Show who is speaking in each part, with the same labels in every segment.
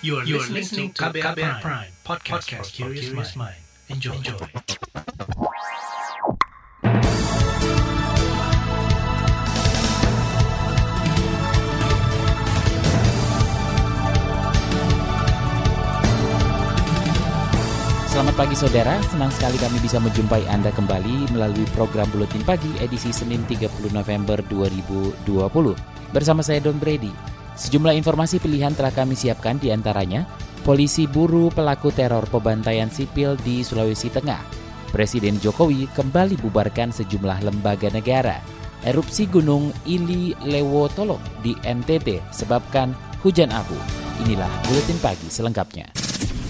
Speaker 1: You are, you are listening to KBR, Prime, Prime podcast, podcast for curious mind. Enjoy. Enjoy.
Speaker 2: Selamat pagi saudara, senang sekali kami bisa menjumpai Anda kembali melalui program Buletin Pagi edisi Senin 30 November 2020. Bersama saya Don Brady. Sejumlah informasi pilihan telah kami siapkan di antaranya, polisi buru pelaku teror pembantaian sipil di Sulawesi Tengah. Presiden Jokowi kembali bubarkan sejumlah lembaga negara. Erupsi Gunung Ili Lewotolok di NTT sebabkan hujan abu. Inilah Buletin Pagi selengkapnya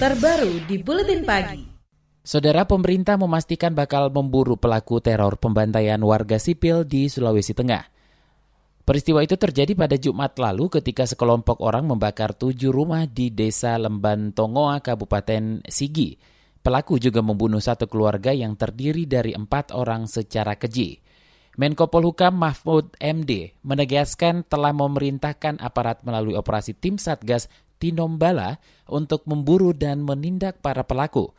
Speaker 3: terbaru di Buletin Pagi.
Speaker 2: Saudara pemerintah memastikan bakal memburu pelaku teror pembantaian warga sipil di Sulawesi Tengah. Peristiwa itu terjadi pada Jumat lalu ketika sekelompok orang membakar tujuh rumah di desa Lemban Tongoa, Kabupaten Sigi. Pelaku juga membunuh satu keluarga yang terdiri dari empat orang secara keji. Menko Polhukam Mahfud MD menegaskan telah memerintahkan aparat melalui operasi tim Satgas Tinombala untuk memburu dan menindak para pelaku.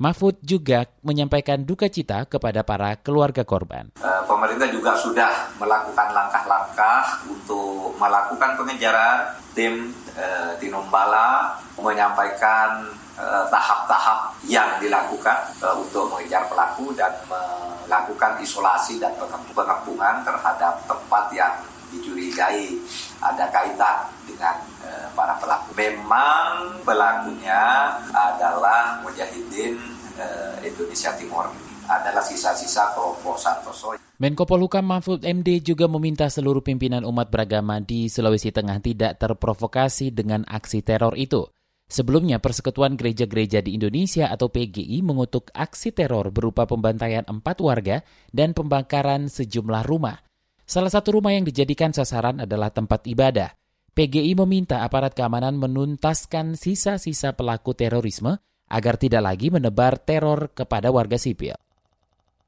Speaker 2: Mahfud juga menyampaikan duka cita kepada para keluarga korban.
Speaker 4: Eh, pemerintah juga sudah melakukan langkah-langkah untuk melakukan pengejaran. Tim eh, Tinombala menyampaikan eh, tahap-tahap yang dilakukan eh, untuk mengejar pelaku dan melakukan isolasi dan pengepungan terhadap tempat yang dicurigai ada kaitan dengan e, para pelaku. Memang pelakunya adalah Mujahidin e, Indonesia Timur adalah sisa-sisa kelompok Santoso.
Speaker 2: Menko Polhukam Mahfud MD juga meminta seluruh pimpinan umat beragama di Sulawesi Tengah tidak terprovokasi dengan aksi teror itu. Sebelumnya, Persekutuan Gereja-Gereja di Indonesia atau PGI mengutuk aksi teror berupa pembantaian empat warga dan pembakaran sejumlah rumah. Salah satu rumah yang dijadikan sasaran adalah tempat ibadah. PGI meminta aparat keamanan menuntaskan sisa-sisa pelaku terorisme agar tidak lagi menebar teror kepada warga sipil.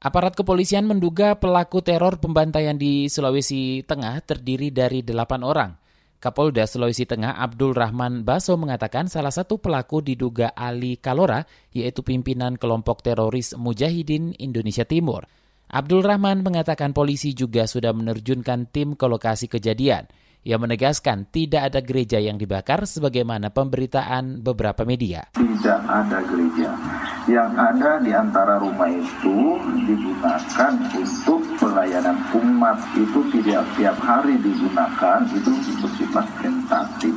Speaker 2: Aparat kepolisian menduga pelaku teror pembantaian di Sulawesi Tengah terdiri dari delapan orang. Kapolda Sulawesi Tengah Abdul Rahman Baso mengatakan salah satu pelaku diduga Ali Kalora, yaitu pimpinan kelompok teroris Mujahidin Indonesia Timur. Abdul Rahman mengatakan polisi juga sudah menerjunkan tim ke lokasi kejadian. Ia menegaskan tidak ada gereja yang dibakar sebagaimana pemberitaan beberapa media.
Speaker 5: Tidak ada gereja. Yang ada di antara rumah itu digunakan untuk pelayanan umat. Itu tidak tiap hari digunakan, itu bersifat tentatif.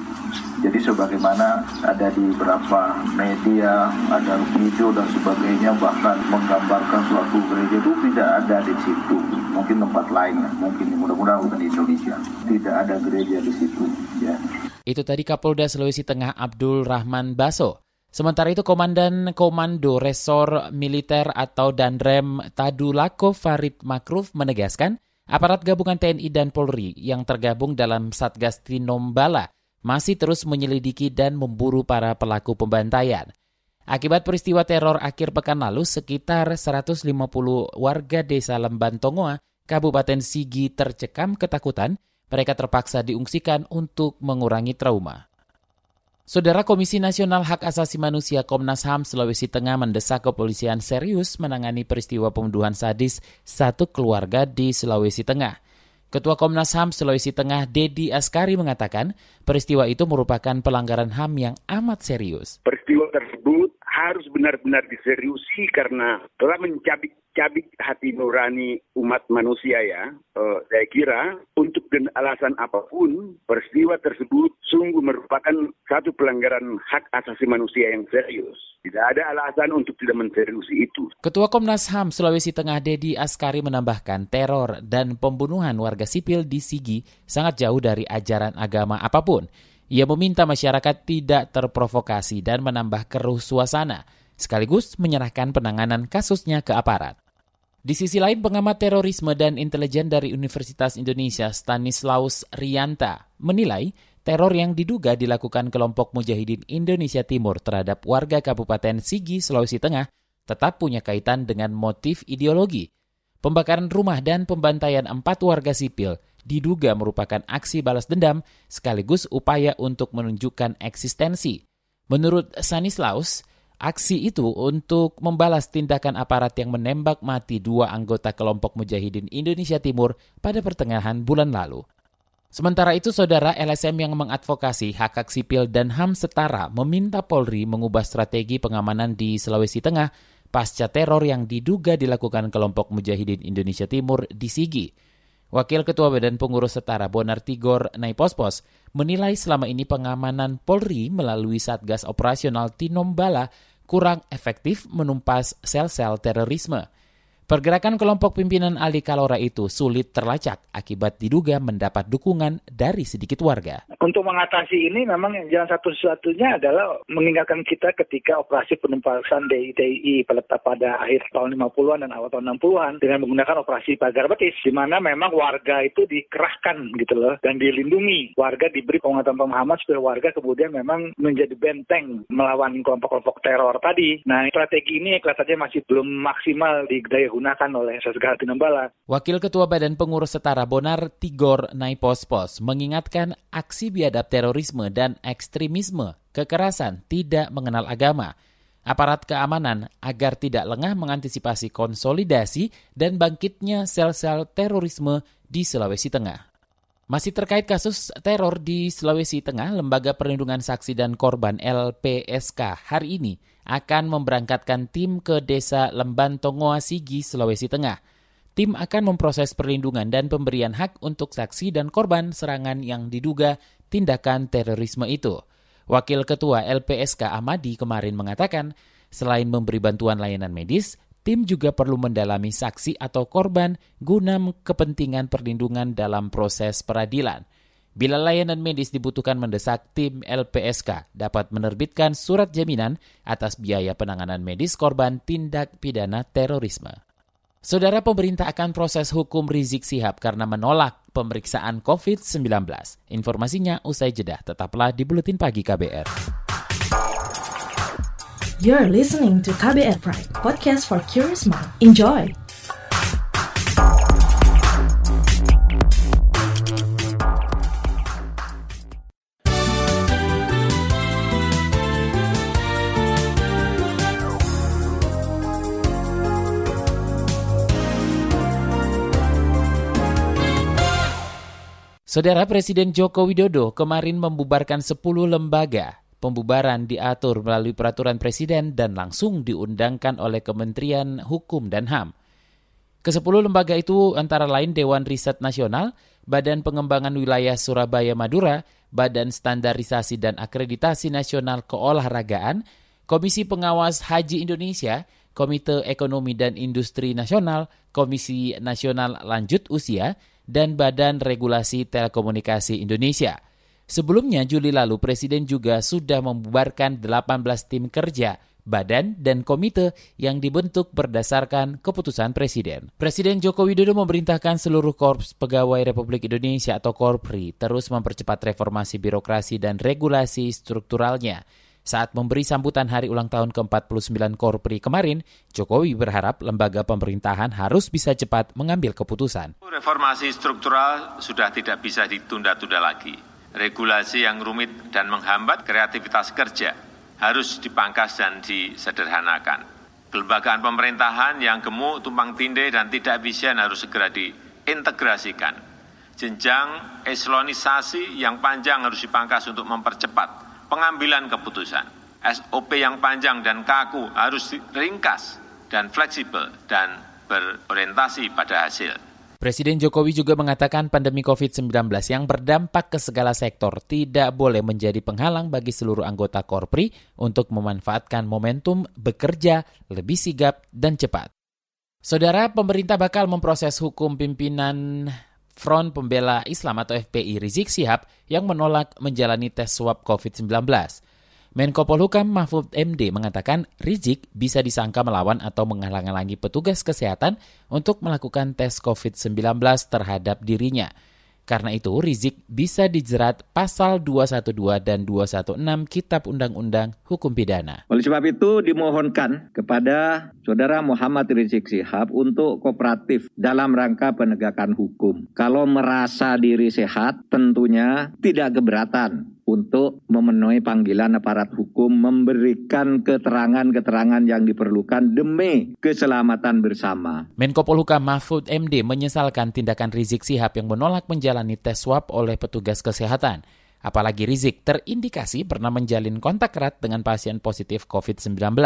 Speaker 5: Jadi sebagaimana ada di beberapa media, ada video dan sebagainya, bahkan menggambarkan suatu gereja itu tidak ada di situ. Mungkin tempat lain, mungkin mudah-mudahan bukan di Indonesia. Tidak ada gereja di situ. Ya.
Speaker 2: Itu tadi Kapolda Sulawesi Tengah Abdul Rahman Baso. Sementara itu Komandan Komando Resor Militer atau Danrem Tadulako Farid Makruf menegaskan aparat gabungan TNI dan Polri yang tergabung dalam Satgas Tinombala masih terus menyelidiki dan memburu para pelaku pembantaian. Akibat peristiwa teror akhir pekan lalu, sekitar 150 warga desa Lemban Tongoa, Kabupaten Sigi tercekam ketakutan, mereka terpaksa diungsikan untuk mengurangi trauma. Saudara Komisi Nasional Hak Asasi Manusia Komnas HAM Sulawesi Tengah mendesak kepolisian serius menangani peristiwa pembunuhan sadis satu keluarga di Sulawesi Tengah. Ketua Komnas HAM Sulawesi Tengah, Dedi Askari mengatakan, peristiwa itu merupakan pelanggaran HAM yang amat serius.
Speaker 6: Peristiwa tersebut harus benar-benar diseriusi karena telah mencabik-cabik hati nurani umat manusia ya. Uh, saya kira untuk dan alasan apa pun, peristiwa tersebut sungguh merupakan satu pelanggaran hak asasi manusia yang serius. Tidak ada alasan untuk tidak menseriusi itu.
Speaker 2: Ketua Komnas HAM Sulawesi Tengah Dedi Askari menambahkan teror dan pembunuhan warga sipil di Sigi sangat jauh dari ajaran agama apa pun. Ia meminta masyarakat tidak terprovokasi dan menambah keruh suasana, sekaligus menyerahkan penanganan kasusnya ke aparat. Di sisi lain, pengamat terorisme dan intelijen dari Universitas Indonesia Stanislaus Rianta menilai Teror yang diduga dilakukan kelompok Mujahidin Indonesia Timur terhadap warga Kabupaten Sigi, Sulawesi Tengah tetap punya kaitan dengan motif ideologi. Pembakaran rumah dan pembantaian empat warga sipil diduga merupakan aksi balas dendam sekaligus upaya untuk menunjukkan eksistensi. Menurut Sanislaus, aksi itu untuk membalas tindakan aparat yang menembak mati dua anggota kelompok Mujahidin Indonesia Timur pada pertengahan bulan lalu. Sementara itu, saudara LSM yang mengadvokasi hak hak sipil dan HAM setara meminta Polri mengubah strategi pengamanan di Sulawesi Tengah pasca teror yang diduga dilakukan kelompok Mujahidin Indonesia Timur di Sigi. Wakil Ketua Badan Pengurus Setara Bonar Tigor Naipospos menilai selama ini pengamanan Polri melalui Satgas Operasional Tinombala kurang efektif menumpas sel-sel terorisme. Pergerakan kelompok pimpinan Ali Kalora itu sulit terlacak akibat diduga mendapat dukungan dari sedikit warga.
Speaker 7: Untuk mengatasi ini memang jalan satu-satunya adalah mengingatkan kita ketika operasi penumpasan DITI pada, pada akhir tahun 50-an dan awal tahun 60-an dengan menggunakan operasi pagar betis di mana memang warga itu dikerahkan gitu loh dan dilindungi. Warga diberi penguatan pemahaman supaya warga kemudian memang menjadi benteng melawan kelompok-kelompok teror tadi. Nah, strategi ini kelihatannya masih belum maksimal digunakan oleh Sasgah Tinombala.
Speaker 2: Wakil Ketua Badan Pengurus Setara Bonar Tigor Naipospos mengingatkan aksi biadab terorisme dan ekstremisme kekerasan tidak mengenal agama. Aparat keamanan agar tidak lengah mengantisipasi konsolidasi dan bangkitnya sel-sel terorisme di Sulawesi Tengah. Masih terkait kasus teror di Sulawesi Tengah, Lembaga Perlindungan Saksi dan Korban LPSK hari ini akan memberangkatkan tim ke desa Lemban Tongoa Sigi, Sulawesi Tengah. Tim akan memproses perlindungan dan pemberian hak untuk saksi dan korban serangan yang diduga tindakan terorisme itu. Wakil Ketua LPSK Amadi kemarin mengatakan, selain memberi bantuan layanan medis, tim juga perlu mendalami saksi atau korban guna kepentingan perlindungan dalam proses peradilan. Bila layanan medis dibutuhkan mendesak, tim LPSK dapat menerbitkan surat jaminan atas biaya penanganan medis korban tindak pidana terorisme. Saudara pemerintah akan proses hukum Rizik Sihab karena menolak pemeriksaan COVID-19. Informasinya usai jeda, tetaplah di Buletin Pagi KBR.
Speaker 3: You're listening to KBR Pride, podcast for curious mind. Enjoy!
Speaker 2: Saudara Presiden Joko Widodo kemarin membubarkan 10 lembaga. Pembubaran diatur melalui peraturan presiden dan langsung diundangkan oleh Kementerian Hukum dan HAM. Kesepuluh lembaga itu antara lain Dewan Riset Nasional, Badan Pengembangan Wilayah Surabaya Madura, Badan Standarisasi dan Akreditasi Nasional Keolahragaan, Komisi Pengawas Haji Indonesia, Komite Ekonomi dan Industri Nasional, Komisi Nasional Lanjut Usia, dan Badan Regulasi Telekomunikasi Indonesia. Sebelumnya Juli lalu Presiden juga sudah membubarkan 18 tim kerja, badan, dan komite yang dibentuk berdasarkan keputusan Presiden. Presiden Joko Widodo memerintahkan seluruh Korps Pegawai Republik Indonesia atau Korpri terus mempercepat reformasi birokrasi dan regulasi strukturalnya. Saat memberi sambutan hari ulang tahun ke-49 Korpri kemarin, Jokowi berharap lembaga pemerintahan harus bisa cepat mengambil keputusan.
Speaker 8: Reformasi struktural sudah tidak bisa ditunda-tunda lagi. Regulasi yang rumit dan menghambat kreativitas kerja harus dipangkas dan disederhanakan. Kelembagaan pemerintahan yang gemuk, tumpang tindih, dan tidak efisien harus segera diintegrasikan. Jenjang eselonisasi yang panjang harus dipangkas untuk mempercepat pengambilan keputusan. SOP yang panjang dan kaku harus ringkas dan fleksibel dan berorientasi pada hasil.
Speaker 2: Presiden Jokowi juga mengatakan pandemi COVID-19 yang berdampak ke segala sektor tidak boleh menjadi penghalang bagi seluruh anggota Korpri untuk memanfaatkan momentum bekerja lebih sigap dan cepat. Saudara, pemerintah bakal memproses hukum pimpinan Front Pembela Islam atau FPI Rizik Sihab yang menolak menjalani tes swab COVID-19. Menko Polhukam Mahfud MD mengatakan Rizik bisa disangka melawan atau menghalang-halangi petugas kesehatan untuk melakukan tes COVID-19 terhadap dirinya. Karena itu, Rizik bisa dijerat pasal 212 dan 216 Kitab Undang-Undang Hukum Pidana.
Speaker 9: Oleh sebab itu, dimohonkan kepada Saudara Muhammad Rizik Sihab untuk kooperatif dalam rangka penegakan hukum. Kalau merasa diri sehat, tentunya tidak keberatan untuk memenuhi panggilan aparat hukum memberikan keterangan-keterangan yang diperlukan demi keselamatan bersama.
Speaker 2: Menko Polhukam Mahfud MD menyesalkan tindakan Rizik Sihab yang menolak menjalani tes swab oleh petugas kesehatan. Apalagi Rizik terindikasi pernah menjalin kontak erat dengan pasien positif COVID-19.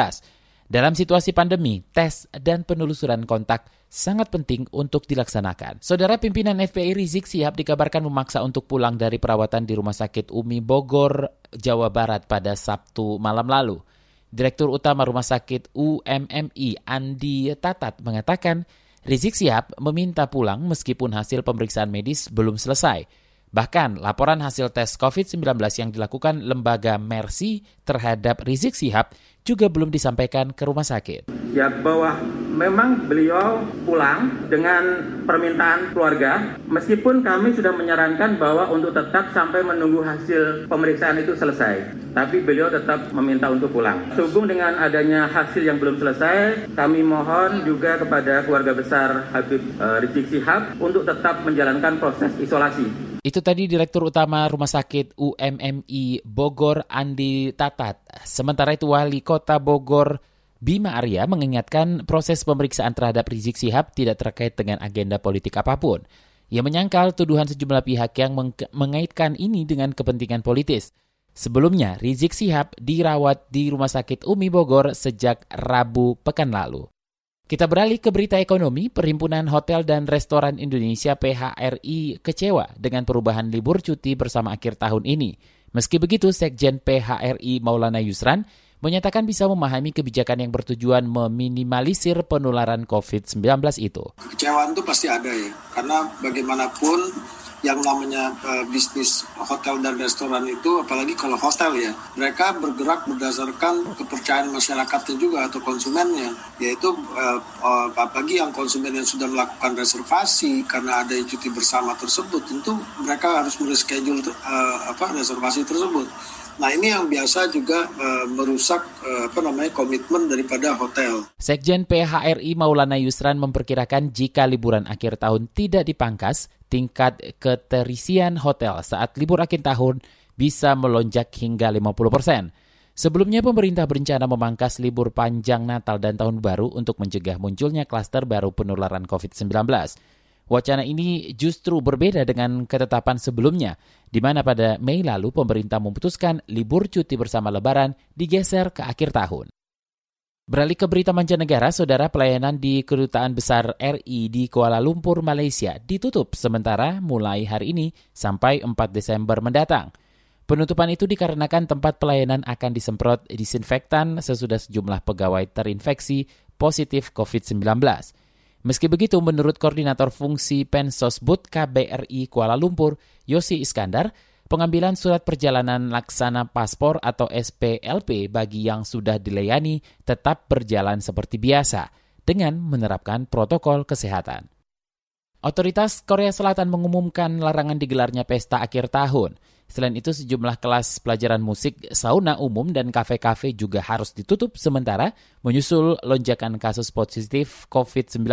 Speaker 2: Dalam situasi pandemi, tes dan penelusuran kontak sangat penting untuk dilaksanakan. Saudara pimpinan FPI Rizik Sihab dikabarkan memaksa untuk pulang dari perawatan di Rumah Sakit Umi Bogor, Jawa Barat pada Sabtu malam lalu. Direktur Utama Rumah Sakit UMMI Andi Tatat mengatakan Rizik Sihab meminta pulang meskipun hasil pemeriksaan medis belum selesai. Bahkan laporan hasil tes COVID-19 yang dilakukan lembaga Mercy terhadap Rizik Sihab juga belum disampaikan ke rumah sakit.
Speaker 10: Ya bahwa memang beliau pulang dengan permintaan keluarga, meskipun kami sudah menyarankan bahwa untuk tetap sampai menunggu hasil pemeriksaan itu selesai. Tapi beliau tetap meminta untuk pulang. Sehubung dengan adanya hasil yang belum selesai, kami mohon juga kepada keluarga besar Habib uh, Rizik Sihab untuk tetap menjalankan proses isolasi
Speaker 2: itu tadi Direktur Utama Rumah Sakit UMMI Bogor Andi Tatat. Sementara itu Wali Kota Bogor Bima Arya mengingatkan proses pemeriksaan terhadap Rizik Sihab tidak terkait dengan agenda politik apa pun. Ia menyangkal tuduhan sejumlah pihak yang meng mengaitkan ini dengan kepentingan politis. Sebelumnya, Rizik Sihab dirawat di Rumah Sakit Umi Bogor sejak Rabu pekan lalu. Kita beralih ke berita ekonomi. Perhimpunan Hotel dan Restoran Indonesia PHRI kecewa dengan perubahan libur cuti bersama akhir tahun ini. Meski begitu, Sekjen PHRI Maulana Yusran menyatakan bisa memahami kebijakan yang bertujuan meminimalisir penularan COVID-19 itu.
Speaker 11: Kecewaan itu pasti ada ya, karena bagaimanapun yang namanya uh, bisnis hotel dan restoran itu apalagi kalau hotel ya mereka bergerak berdasarkan kepercayaan masyarakatnya juga atau konsumennya. Yaitu uh, uh, apalagi yang konsumen yang sudah melakukan reservasi karena ada cuti bersama tersebut tentu mereka harus mereschedule uh, apa reservasi tersebut Nah ini yang biasa juga uh, merusak uh, apa namanya komitmen daripada hotel.
Speaker 2: Sekjen PHRI Maulana Yusran memperkirakan jika liburan akhir tahun tidak dipangkas, tingkat keterisian hotel saat libur akhir tahun bisa melonjak hingga 50 persen. Sebelumnya pemerintah berencana memangkas libur panjang Natal dan Tahun Baru untuk mencegah munculnya klaster baru penularan COVID-19. Wacana ini justru berbeda dengan ketetapan sebelumnya, di mana pada Mei lalu pemerintah memutuskan libur cuti bersama Lebaran digeser ke akhir tahun. Beralih ke berita mancanegara, saudara pelayanan di Kedutaan Besar RI di Kuala Lumpur, Malaysia ditutup sementara mulai hari ini sampai 4 Desember mendatang. Penutupan itu dikarenakan tempat pelayanan akan disemprot disinfektan sesudah sejumlah pegawai terinfeksi positif COVID-19. Meski begitu, menurut Koordinator Fungsi Pensosbud KBRI Kuala Lumpur, Yosi Iskandar, pengambilan surat perjalanan laksana paspor atau SPLP bagi yang sudah dilayani tetap berjalan seperti biasa dengan menerapkan protokol kesehatan. Otoritas Korea Selatan mengumumkan larangan digelarnya pesta akhir tahun. Selain itu, sejumlah kelas pelajaran musik, sauna umum, dan kafe-kafe juga harus ditutup sementara menyusul lonjakan kasus positif COVID-19.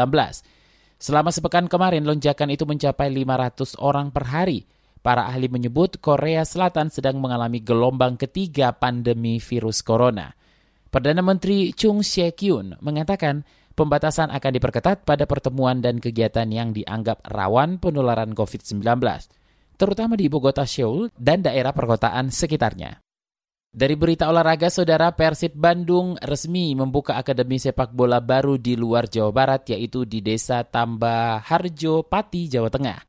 Speaker 2: Selama sepekan kemarin, lonjakan itu mencapai 500 orang per hari. Para ahli menyebut Korea Selatan sedang mengalami gelombang ketiga pandemi virus corona. Perdana Menteri Chung Sye-kyun mengatakan pembatasan akan diperketat pada pertemuan dan kegiatan yang dianggap rawan penularan COVID-19 terutama di ibu kota Seoul dan daerah perkotaan sekitarnya. Dari berita olahraga, saudara Persib Bandung resmi membuka akademi sepak bola baru di luar Jawa Barat, yaitu di Desa Tambah Harjo, Pati, Jawa Tengah.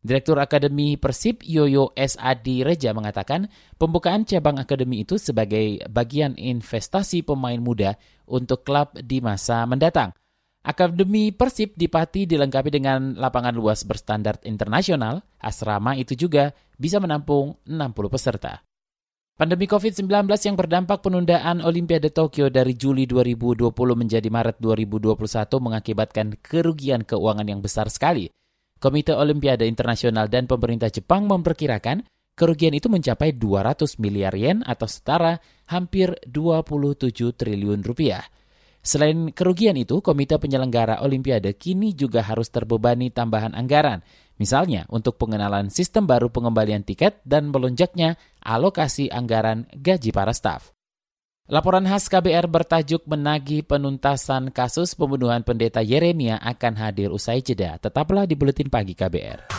Speaker 2: Direktur Akademi Persib Yoyo SAD Reja mengatakan pembukaan cabang akademi itu sebagai bagian investasi pemain muda untuk klub di masa mendatang. Akademi Persib di Pati dilengkapi dengan lapangan luas berstandar internasional, asrama itu juga bisa menampung 60 peserta. Pandemi COVID-19 yang berdampak penundaan Olimpiade Tokyo dari Juli 2020 menjadi Maret 2021 mengakibatkan kerugian keuangan yang besar sekali. Komite Olimpiade Internasional dan pemerintah Jepang memperkirakan kerugian itu mencapai 200 miliar yen atau setara hampir 27 triliun rupiah. Selain kerugian itu, Komite Penyelenggara Olimpiade kini juga harus terbebani tambahan anggaran. Misalnya untuk pengenalan sistem baru pengembalian tiket dan melonjaknya alokasi anggaran gaji para staf. Laporan khas KBR bertajuk menagih penuntasan kasus pembunuhan pendeta Yeremia akan hadir usai jeda. Tetaplah di Buletin Pagi KBR.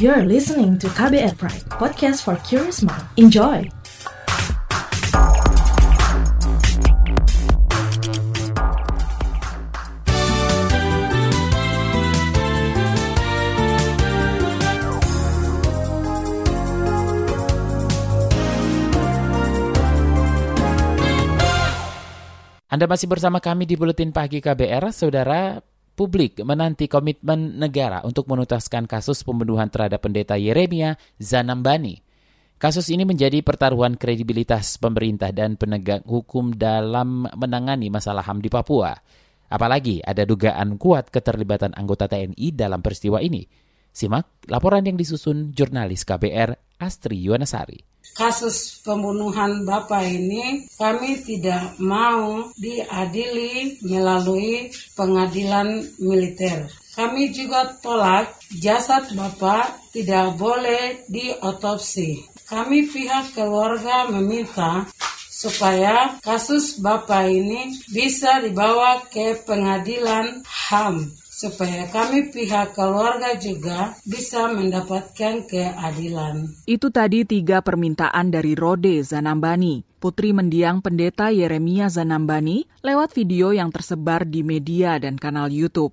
Speaker 3: You're listening to KBR Pride, podcast for curious mind. Enjoy!
Speaker 2: Anda masih bersama kami di Buletin Pagi KBR, Saudara. Publik menanti komitmen negara untuk menuntaskan kasus pembunuhan terhadap pendeta Yeremia Zanambani. Kasus ini menjadi pertaruhan kredibilitas pemerintah dan penegak hukum dalam menangani masalah HAM di Papua. Apalagi ada dugaan kuat keterlibatan anggota TNI dalam peristiwa ini. Simak laporan yang disusun jurnalis KBR Astri Yuwanasari
Speaker 12: kasus pembunuhan Bapak ini kami tidak mau diadili melalui pengadilan militer. Kami juga tolak jasad Bapak tidak boleh diotopsi. Kami pihak keluarga meminta supaya kasus Bapak ini bisa dibawa ke pengadilan HAM supaya kami pihak keluarga juga bisa mendapatkan keadilan.
Speaker 13: Itu tadi tiga permintaan dari Rode Zanambani, putri mendiang pendeta Yeremia Zanambani, lewat video yang tersebar di media dan kanal YouTube.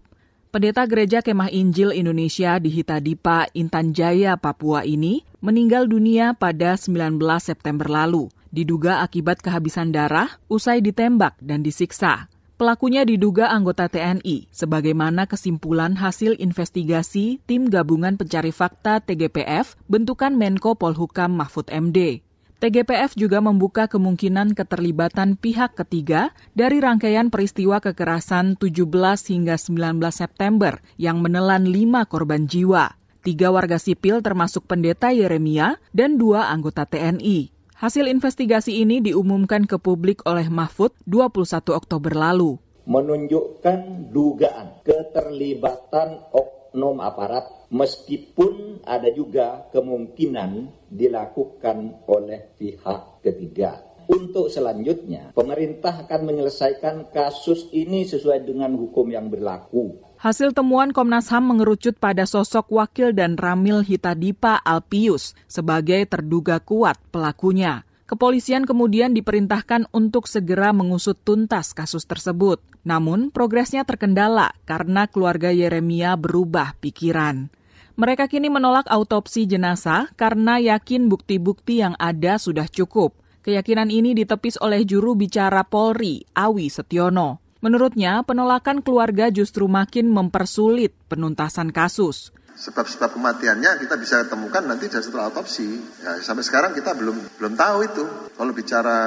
Speaker 13: Pendeta Gereja Kemah Injil Indonesia di Hitadipa, Intan Jaya, Papua ini meninggal dunia pada 19 September lalu, diduga akibat kehabisan darah usai ditembak dan disiksa. Pelakunya diduga anggota TNI, sebagaimana kesimpulan hasil investigasi Tim Gabungan Pencari Fakta TGPF bentukan Menko Polhukam Mahfud MD. TGPF juga membuka kemungkinan keterlibatan pihak ketiga dari rangkaian peristiwa kekerasan 17 hingga 19 September yang menelan lima korban jiwa. Tiga warga sipil termasuk pendeta Yeremia dan dua anggota TNI. Hasil investigasi ini diumumkan ke publik oleh Mahfud 21 Oktober lalu.
Speaker 9: Menunjukkan dugaan keterlibatan oknum aparat meskipun ada juga kemungkinan dilakukan oleh pihak ketiga. Untuk selanjutnya, pemerintah akan menyelesaikan kasus ini sesuai dengan hukum yang berlaku
Speaker 13: Hasil temuan Komnas HAM mengerucut pada sosok wakil dan Ramil Hitadipa Alpius sebagai terduga kuat pelakunya. Kepolisian kemudian diperintahkan untuk segera mengusut tuntas kasus tersebut. Namun, progresnya terkendala karena keluarga Yeremia berubah pikiran. Mereka kini menolak autopsi jenazah karena yakin bukti-bukti yang ada sudah cukup. Keyakinan ini ditepis oleh juru bicara Polri, Awi Setiono. Menurutnya, penolakan keluarga justru makin mempersulit penuntasan kasus.
Speaker 14: Sebab-sebab kematiannya kita bisa temukan nanti setelah autopsi. Ya, sampai sekarang kita belum belum tahu itu. Kalau bicara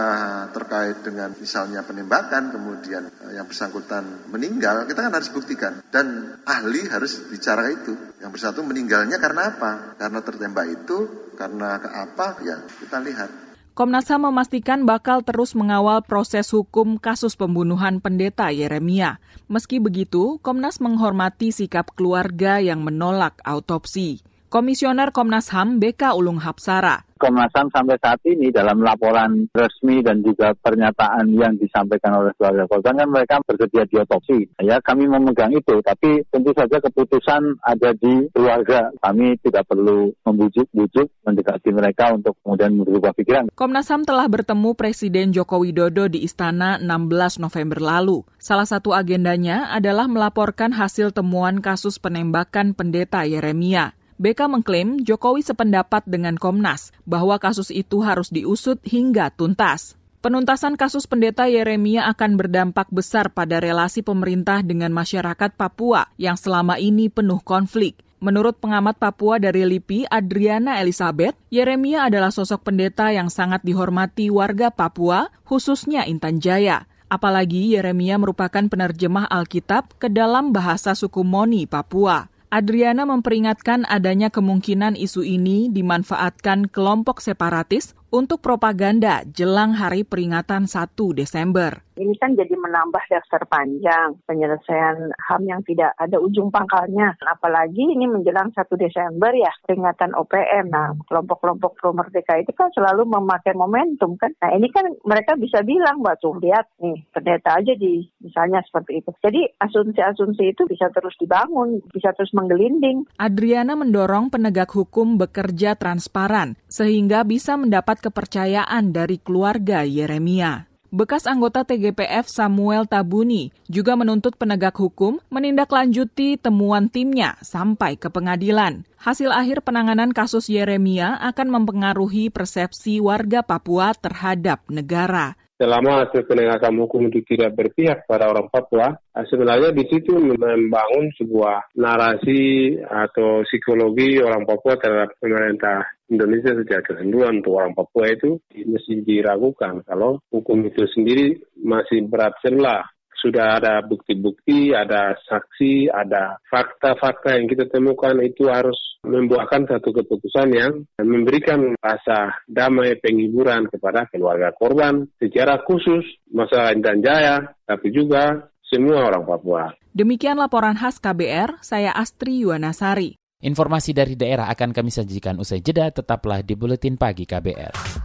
Speaker 14: terkait dengan misalnya penembakan, kemudian eh, yang bersangkutan meninggal, kita kan harus buktikan. Dan ahli harus bicara itu. Yang bersatu meninggalnya karena apa? Karena tertembak itu, karena ke apa? Ya kita lihat.
Speaker 13: Komnas HAM memastikan bakal terus mengawal proses hukum kasus pembunuhan pendeta Yeremia. Meski begitu, Komnas menghormati sikap keluarga yang menolak autopsi. Komisioner Komnas HAM BK Ulung Hapsara
Speaker 15: Komnas HAM sampai saat ini dalam laporan resmi dan juga pernyataan yang disampaikan oleh keluarga korban kan mereka bersedia diotopsi. Ya, kami memegang itu, tapi tentu saja keputusan ada di keluarga. Kami tidak perlu membujuk-bujuk mendekati mereka untuk kemudian berubah pikiran.
Speaker 13: Komnas HAM telah bertemu Presiden Joko Widodo di Istana 16 November lalu. Salah satu agendanya adalah melaporkan hasil temuan kasus penembakan pendeta Yeremia. BK mengklaim Jokowi sependapat dengan Komnas bahwa kasus itu harus diusut hingga tuntas. Penuntasan kasus pendeta Yeremia akan berdampak besar pada relasi pemerintah dengan masyarakat Papua yang selama ini penuh konflik. Menurut pengamat Papua dari LIPI, Adriana Elizabeth, Yeremia adalah sosok pendeta yang sangat dihormati warga Papua, khususnya Intan Jaya. Apalagi Yeremia merupakan penerjemah Alkitab ke dalam bahasa suku Moni, Papua. Adriana memperingatkan adanya kemungkinan isu ini dimanfaatkan kelompok separatis untuk propaganda jelang hari peringatan 1 Desember.
Speaker 16: Ini kan jadi menambah daftar panjang penyelesaian HAM yang tidak ada ujung pangkalnya. Apalagi ini menjelang 1 Desember ya peringatan OPM. Nah kelompok-kelompok pro merdeka itu kan selalu memakai momentum kan. Nah ini kan mereka bisa bilang bahwa tuh lihat nih pendeta aja di misalnya seperti itu. Jadi asumsi-asumsi itu bisa terus dibangun, bisa terus menggelinding.
Speaker 13: Adriana mendorong penegak hukum bekerja transparan sehingga bisa mendapat kepercayaan dari keluarga Yeremia. Bekas anggota TGPF Samuel Tabuni juga menuntut penegak hukum menindaklanjuti temuan timnya sampai ke pengadilan. Hasil akhir penanganan kasus Yeremia akan mempengaruhi persepsi warga Papua terhadap negara
Speaker 17: selama hasil penegakan hukum itu tidak berpihak pada orang Papua, sebenarnya di situ membangun sebuah narasi atau psikologi orang Papua terhadap pemerintah Indonesia sejak kesenduan untuk orang Papua itu mesti diragukan. Kalau hukum itu sendiri masih berat sebelah sudah ada bukti-bukti, ada saksi, ada fakta-fakta yang kita temukan itu harus membuahkan satu keputusan yang memberikan rasa damai penghiburan kepada keluarga korban secara khusus masalah Intan Jaya, tapi juga semua orang Papua.
Speaker 13: Demikian laporan khas KBR, saya Astri Yuwanasari.
Speaker 2: Informasi dari daerah akan kami sajikan usai jeda, tetaplah di Buletin Pagi KBR.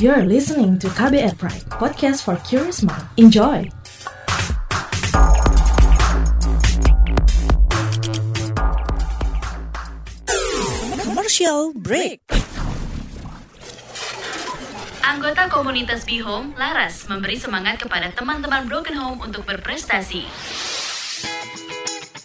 Speaker 3: You're listening to KBR Pride, podcast for curious mind. Enjoy!
Speaker 18: Commercial break.
Speaker 19: Anggota komunitas Be Home, Laras, memberi semangat kepada teman-teman Broken Home untuk berprestasi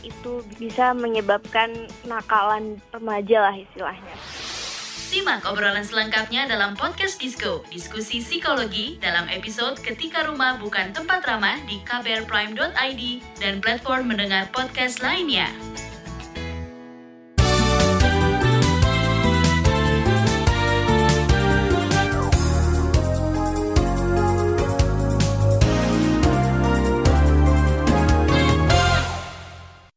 Speaker 20: itu bisa menyebabkan nakalan remaja lah istilahnya.
Speaker 19: Simak obrolan selengkapnya dalam podcast Disco, diskusi psikologi dalam episode Ketika Rumah Bukan Tempat Ramah di kbrprime.id dan platform mendengar podcast lainnya.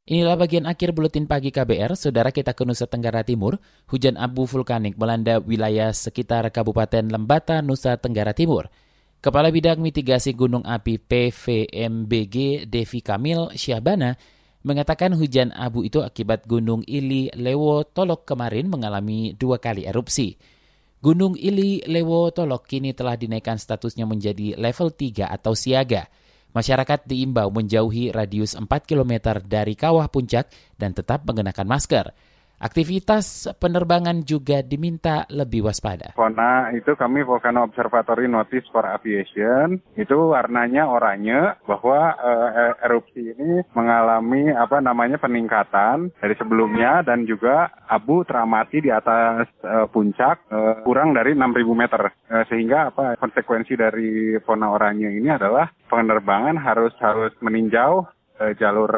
Speaker 2: Inilah bagian akhir buletin pagi KBR. Saudara kita ke Nusa Tenggara Timur, hujan abu vulkanik melanda wilayah sekitar Kabupaten Lembata, Nusa Tenggara Timur. Kepala Bidang Mitigasi Gunung Api PVMBG Devi Kamil Syahbana mengatakan hujan abu itu akibat Gunung Ili Lewo Tolok kemarin mengalami dua kali erupsi. Gunung Ili Lewo Tolok kini telah dinaikkan statusnya menjadi level 3 atau siaga. Masyarakat diimbau menjauhi radius 4 km dari kawah puncak dan tetap mengenakan masker. Aktivitas penerbangan juga diminta lebih waspada.
Speaker 21: Kona itu kami Volcano Observatory Notice for Aviation itu warnanya oranye bahwa uh, erupsi ini mengalami apa namanya peningkatan dari sebelumnya dan juga abu teramati di atas uh, puncak uh, kurang dari 6.000 meter sehingga apa konsekuensi dari fauna oranye ini adalah penerbangan harus harus meninjau jalur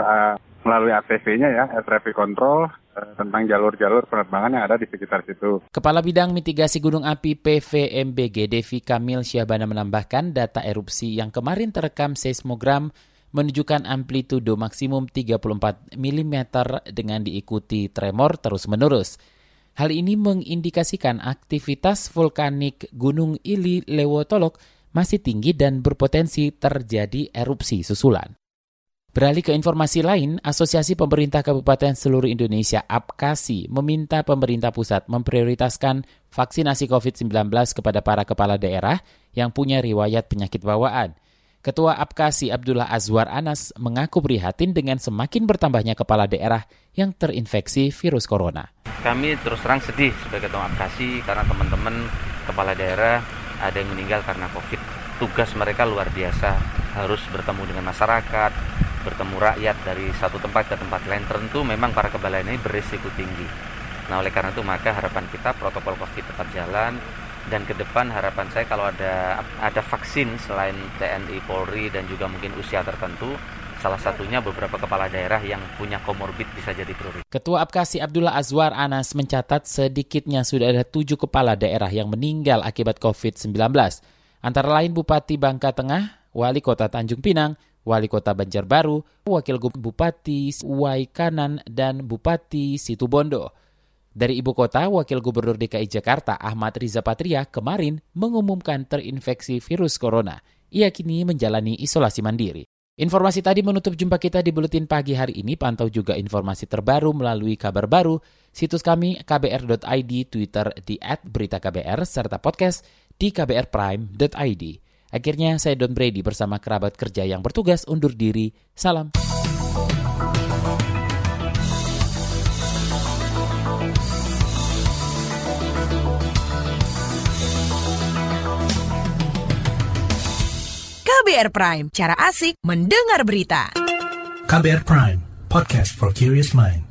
Speaker 21: melalui ATV-nya ya, Air Traffic Control, tentang jalur-jalur penerbangan yang ada di sekitar situ.
Speaker 2: Kepala Bidang Mitigasi Gunung Api PVMBG Devi Kamil Syahbana menambahkan data erupsi yang kemarin terekam seismogram menunjukkan amplitudo maksimum 34 mm dengan diikuti tremor terus-menerus. Hal ini mengindikasikan aktivitas vulkanik Gunung Ili Lewotolok masih tinggi dan berpotensi terjadi erupsi susulan. Beralih ke informasi lain, Asosiasi Pemerintah Kabupaten seluruh Indonesia APKASI meminta pemerintah pusat memprioritaskan vaksinasi COVID-19 kepada para kepala daerah yang punya riwayat penyakit bawaan. Ketua APKASI Abdullah Azwar Anas mengaku prihatin dengan semakin bertambahnya kepala daerah yang terinfeksi virus corona.
Speaker 22: Kami terus terang sedih sebagai ketua APKASI karena teman-teman kepala daerah ada yang meninggal karena COVID. Tugas mereka luar biasa, harus bertemu dengan masyarakat, bertemu rakyat dari satu tempat ke tempat lain tentu memang para kepala ini berisiko tinggi Nah oleh karena itu maka harapan kita protokol COVID tetap jalan dan ke depan harapan saya kalau ada ada vaksin selain TNI Polri dan juga mungkin usia tertentu salah satunya beberapa kepala daerah yang punya komorbid bisa jadi prioritas.
Speaker 2: Ketua Apkasi Abdullah Azwar Anas mencatat sedikitnya sudah ada tujuh kepala daerah yang meninggal akibat COVID-19. Antara lain Bupati Bangka Tengah, Wali Kota Tanjung Pinang, Wali Kota Banjarbaru, Wakil Bupati Waikanan, dan Bupati Situbondo. Dari ibu kota, Wakil Gubernur DKI Jakarta Ahmad Riza Patria kemarin mengumumkan terinfeksi virus corona. Ia kini menjalani isolasi mandiri. Informasi tadi menutup jumpa kita di Buletin Pagi hari ini. Pantau juga informasi terbaru melalui kabar baru, situs kami kbr.id, Twitter di @beritaKBR, serta podcast di kbrprime.id. Akhirnya saya Don Brady bersama kerabat kerja yang bertugas undur diri. Salam.
Speaker 23: KBR Prime, cara asik mendengar berita.
Speaker 18: KBR Prime, podcast for curious mind.